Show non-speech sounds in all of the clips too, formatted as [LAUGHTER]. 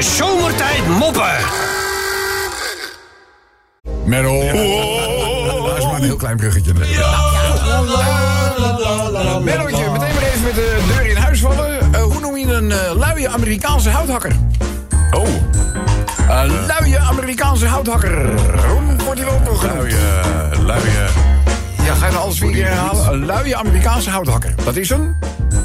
De zomertijd moppen. Menno. Dat is maar een heel klein bruggetje. Mennootje, meteen maar even met de deur in huis vallen. Eh, hoe noem je een eh, luie Amerikaanse houthakker? Oh, Een luie Amerikaanse houthakker. Hoe wordt die ook nog genoemd? luie, luie, Ja, ga je alles weer herhalen? Een luie Amerikaanse houthakker. Dat is een...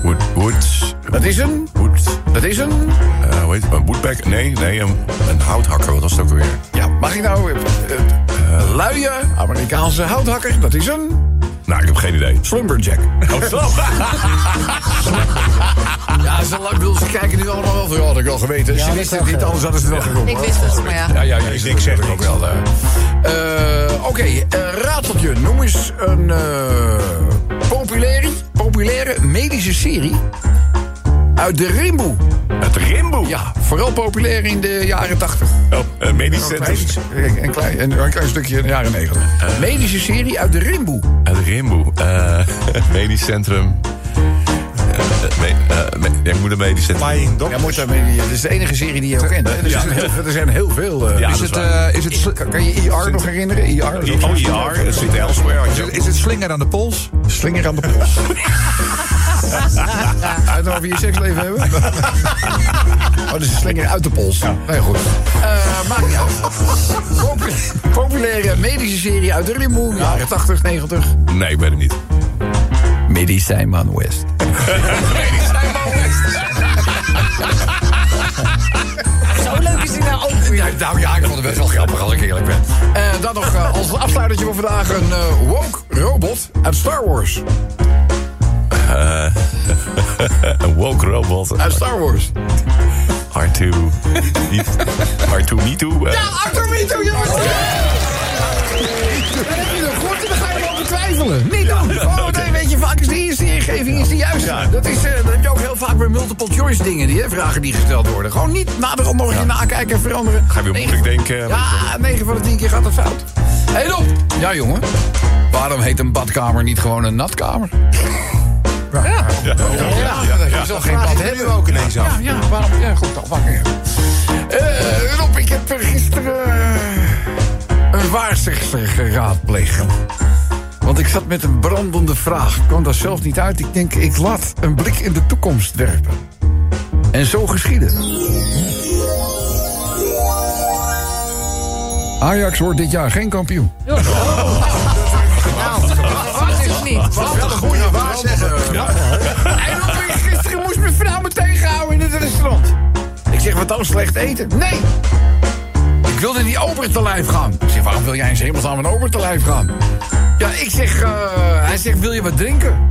wood, wood, Dat is een... wood, Dat is een... eh, hoe heet het, een woodback? Nee, nee, een, een houthakker, wat was het ook alweer? Ja, mag ik nou... eh, luie Amerikaanse houthakker. Dat is een... Nou, ik heb geen idee. Slumberjack. Oh, zo. [LAUGHS] Ja, zo lang wil ze kijken nu allemaal wel van... Ja, had ik wel geweten. ze wisten het niet, anders hadden ze het wel geroepen. Ik wist het, maar ja. Ja, ja, ja, ik niks zeg zeg ook wel. eh. Oké, eh, rateltje. Noem eens een eh, populaire, populaire medische serie uit de Rimboe. Het rimboe. Ja, vooral populair in de jaren 80. Oh, eh, medisch Een centrum. klein, een, klein, een, een klein stukje in de jaren 90. medische serie uit de Rimboe. Het rimboe. Eh, [LAUGHS] medisch centrum. Eh, eh, me- eh, me- ja, ik moet een medisch centrum. Ja, moet daarmee, dat is de enige serie die je ook kent. hè? Er, zijn, heel, er zijn heel veel. eh, Ja, is dat het, is eh, is het, kan, kan je IR nog herinneren? IR? Oh, IR, het zit elsewhere. ook. Is het slinger aan de pols? Slinger aan de pols. [LAUGHS] Over je seksleven hebben? [LAUGHS] Oh, dat is een slinger uit de pols. Nee, goed. Eh maakt niet uit. Popu- populaire medische serie uit de Rimboe, jaren 80, 90. Nee, ik weet het niet. Medicijnman West. [LAUGHS] [LAUGHS] Zo leuk is hij nou ook weer. Ja, nou ja, ik vond het best wel grappig als ik eerlijk ben. En dan nog eh, als afsluitertje voor vandaag een eh, woke robot uit Star Wars. [LAUGHS] Een woke robot. Uit Star Wars. R2. Niet- R2, me too. eh, Ja, Artomito, jongens! Dan heb je nog goed en dan ga je erover twijfelen. Niet doen. [LAUGHS] Oh, nee, weet je, vaak is de eerste ingeving is de juiste. Dat, is, eh, dat heb je ook heel vaak bij multiple choice dingen, die, hè, vragen die gesteld worden. Gewoon niet naderhand nog eens nakijken en veranderen. Ga je weer moeilijk denken. Ja, 9 van de 10 keer gaat het fout. Hé, hey, Rob. Ja, jongen. Waarom heet een badkamer niet gewoon een natkamer? Ja, ja, ja, ja, je zal geen bad hebben. ook ineens af. Ja, ja, waarom? Ja, goed, dan wakker. Eh Rob, ik heb er gisteren eh, een waarzegster geraadpleegd. Want ik zat met een brandende vraag. Ik kwam daar zelf niet uit. Ik denk, ik laat een blik in de toekomst werpen. En zo geschiedde. Ajax wordt dit jaar geen kampioen. Nou, dan slecht eten? Nee. Ik wilde die ober te lijf gaan. Ik zeg, waarom wil jij in hemelsnaam een ober te lijf gaan? Ja, ik zeg, eh, hij zegt, wil je wat drinken?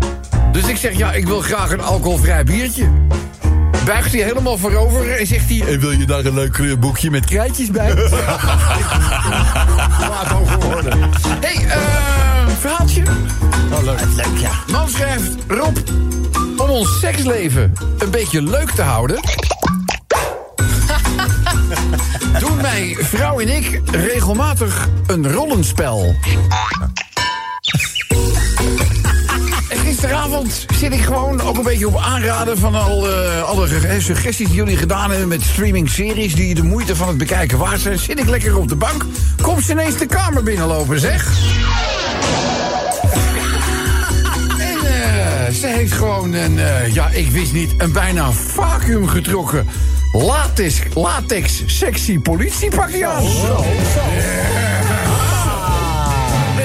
Dus ik zeg, ja, ik wil graag een alcoholvrij biertje. Buigt hij helemaal voorover en zegt hij... "En wil je daar een leuk eh, boekje met krijtjes bij? [LAUGHS] Laat over worden. Hé, hey, eh, verhaaltje. Oh, leuk. Leuk, ja. Man schrijft, Rob, om ons seksleven een beetje leuk te houden... vrouw en ik regelmatig een rollenspel. En gisteravond zit ik gewoon ook een beetje op aanraden van al, eh, alle ge- suggesties die jullie gedaan hebben met streaming-series die de moeite van het bekijken waard zijn. Zit ik lekker op de bank, komt ze ineens de kamer binnenlopen, zeg. Ze heeft gewoon een, eh, ja, ik wist niet, een bijna vacuüm getrokken latex, latex sexy politiepakje aan.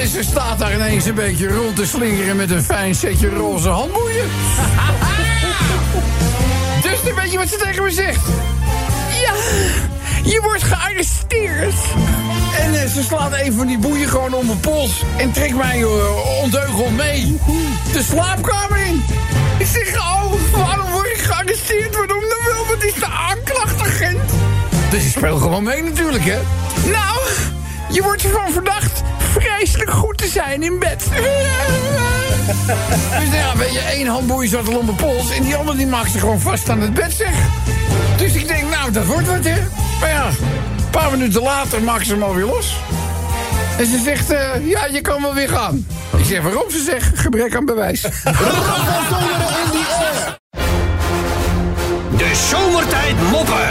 En ze staat daar ineens een beetje rond te slingeren met een fijn setje roze handboeien. [LAUGHS] dus dan weet je wat ze tegen me zegt. Ja, je wordt gearresteerd. En eh, ze slaat een van die boeien gewoon om mijn pols. En trekt mij uh, ondeugel mee. De slaapkamer in. Ik zeg, oh, waarom word ik gearresteerd? Waarom dan wel? Wat is de aanklachtagent? Dus ik speel gewoon mee natuurlijk, hè? Nou, je wordt ervan verdacht vreselijk goed te zijn in bed. [LAUGHS] dus ja, weet je, één handboei zat al om mijn pols... en die andere die maakt ze gewoon vast aan het bed, zeg. Dus ik denk, nou, dat wordt wat, hè? Maar ja, een paar minuten later maakt ze hem alweer los. En ze zegt, eh, ja, je kan wel weer gaan. Ik zeg, waarom? Ze zegt, gebrek aan bewijs. [LAUGHS] De zomertijd moppen.